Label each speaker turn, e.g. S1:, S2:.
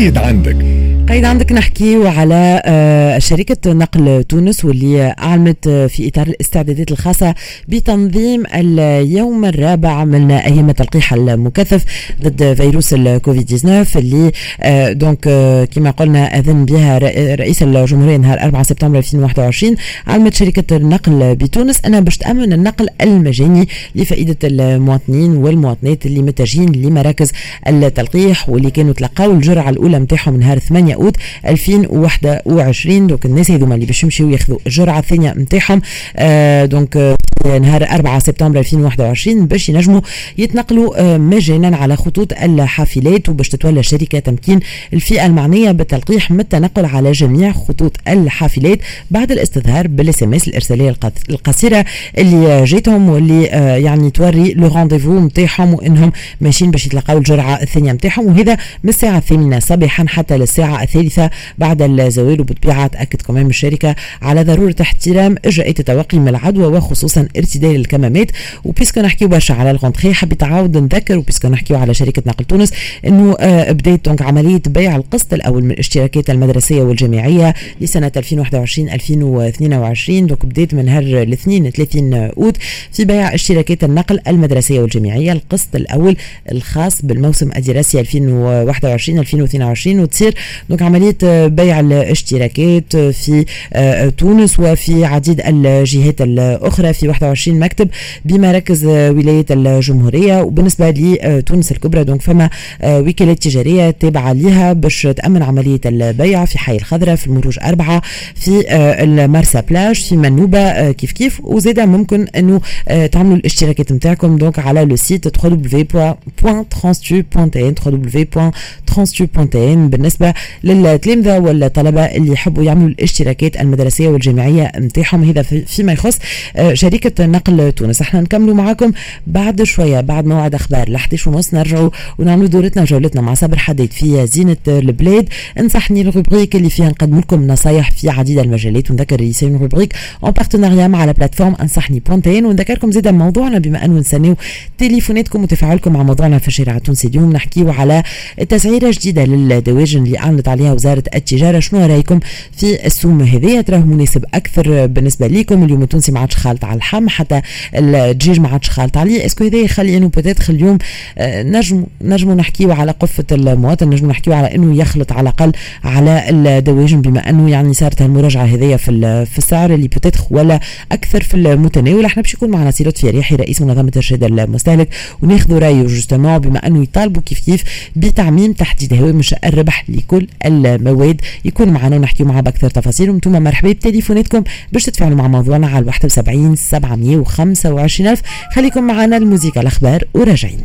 S1: قيد عندك.
S2: قيد عندك نحكي على آه، شركة نقل تونس واللي أعلنت في إطار الاستعدادات الخاصة بتنظيم اليوم الرابع من أيام التلقيح المكثف ضد فيروس الكوفيد 19 اللي آه، donc آه، كما قلنا أذن بها رئيس الجمهورية نهار 4 سبتمبر 2021 علمت شركة النقل بتونس أنها باش تأمن النقل المجاني لفائدة المواطنين والمواطنات اللي متجهين لمراكز التلقيح واللي كانوا تلقاو الجرعة الأولى نتاعهم نهار 8 أوت 2021 donc الناس هذوما اللي باش يمشيو ياخذوا الجرعة الثانية نتاعهم. آه donc نهار 4 سبتمبر 2021 باش ينجموا يتنقلوا آه مجانا على خطوط الحافلات وباش تتولى الشركة تمكين الفئة المعنية بالتلقيح من التنقل على جميع خطوط الحافلات بعد الاستظهار بال SMS الإرسالية القصيرة اللي جاتهم واللي آه يعني توري le rendez-vous نتاعهم وانهم ماشيين باش يتلقاو الجرعة الثانية نتاعهم وهذا من الساعة الثامنة صباحا حتى للساعة الثالثة بعد الزوال وبالطبيعة تأكد كمان الشركة على ضرورة احترام إجراءات التوقي من العدوى وخصوصا ارتداء الكمامات و puisque نحكيو برشا على la rentrée حبيت عاود نذكر و puisque نحكيو على شركة نقل تونس إنه آه بدات donc عملية بيع القسط الأول من الاشتراكات المدرسية والجامعية لسنة 2021 2022 donc بدات من نهار الاثنين 30 أوت في بيع اشتراكات النقل المدرسية والجامعية. القسط الأول الخاص بالموسم الدراسي 2021 2022 وتصير. donc عملية آه، بيع الاشتراكات في آه، تونس وفي عديد الجهات الأخرى. في 21 مكتب بمراكز ولاية الجمهورية. وبالنسبة لتونس الكبرى donc فما وكالات تجارية تابعة لها باش تأمن عملية البيع في حي الخضراء في المروج أربعة في المرسى بلاج في منوبة كيف كيف. وزيدا ممكن أنه تعملوا الاشتراكات نتاعكم donc على le site www.transtu.tn www.transtu.tn بالنسبة للتلامذة والطلبة اللي يحبوا يعملوا الاشتراكات المدرسية والجامعية نتاعهم هذا فيما يخص آه، شركه نقل تونس. إحنا نكملوا معاكم بعد شوية بعد موعد أخبار. ل 11 ونص نرجعوا ونعملوا دورتنا جولتنا مع صابر حديد في زينة البلاد. انصحني ال rubrique اللي فيها نقدم لكم نصايح في عديد المجالات ونذكر c'est une rubrique en partenariat مع la plateforme انصحني point tn ونذكركم زيدا موضوعنا بما أنه نستنيو تليفوناتكم وتفاعلكم مع موضوعنا في الشارع التونسي. اليوم نحكيو على تسعيرة جديدة للدواجن اللي أعلنت عليها وزارة التجارة. شنو رأيكم في السوم هذيا تراه مناسب أكثر بالنسبة لكم. اليوم التونسي ما عادش خالط على اللحم حتى الدجاج ما عادش خالط عليه est-ce que هذا يخلي إنه peut-être اليوم آه، نجم نجموا نحكيو على قفة المواطن نجموا نحكيو على إنه يخلط على الأقل على الدواجن بما إنه يعني صارت المراجعه هذيا في في السعر اللي peut-être ولا أكثر في المتناول. إحنا باش يكون معنا سيرات فريحي رئيس منظمة ارشاد المستهلك وناخذوا رأيه justement بما إنه يطالبوا كيف كيف بتعميم تحديد هوامش الربح لكل المواد. يكون معنا ونحكي معاه بأكثر تفاصيل. وأنتم مرحبا بتليفوناتكم باش تتفاعلوا مع موضوعنا على 71 725 ألف. خليكم معنا الموسيقى الأخبار وراجعين.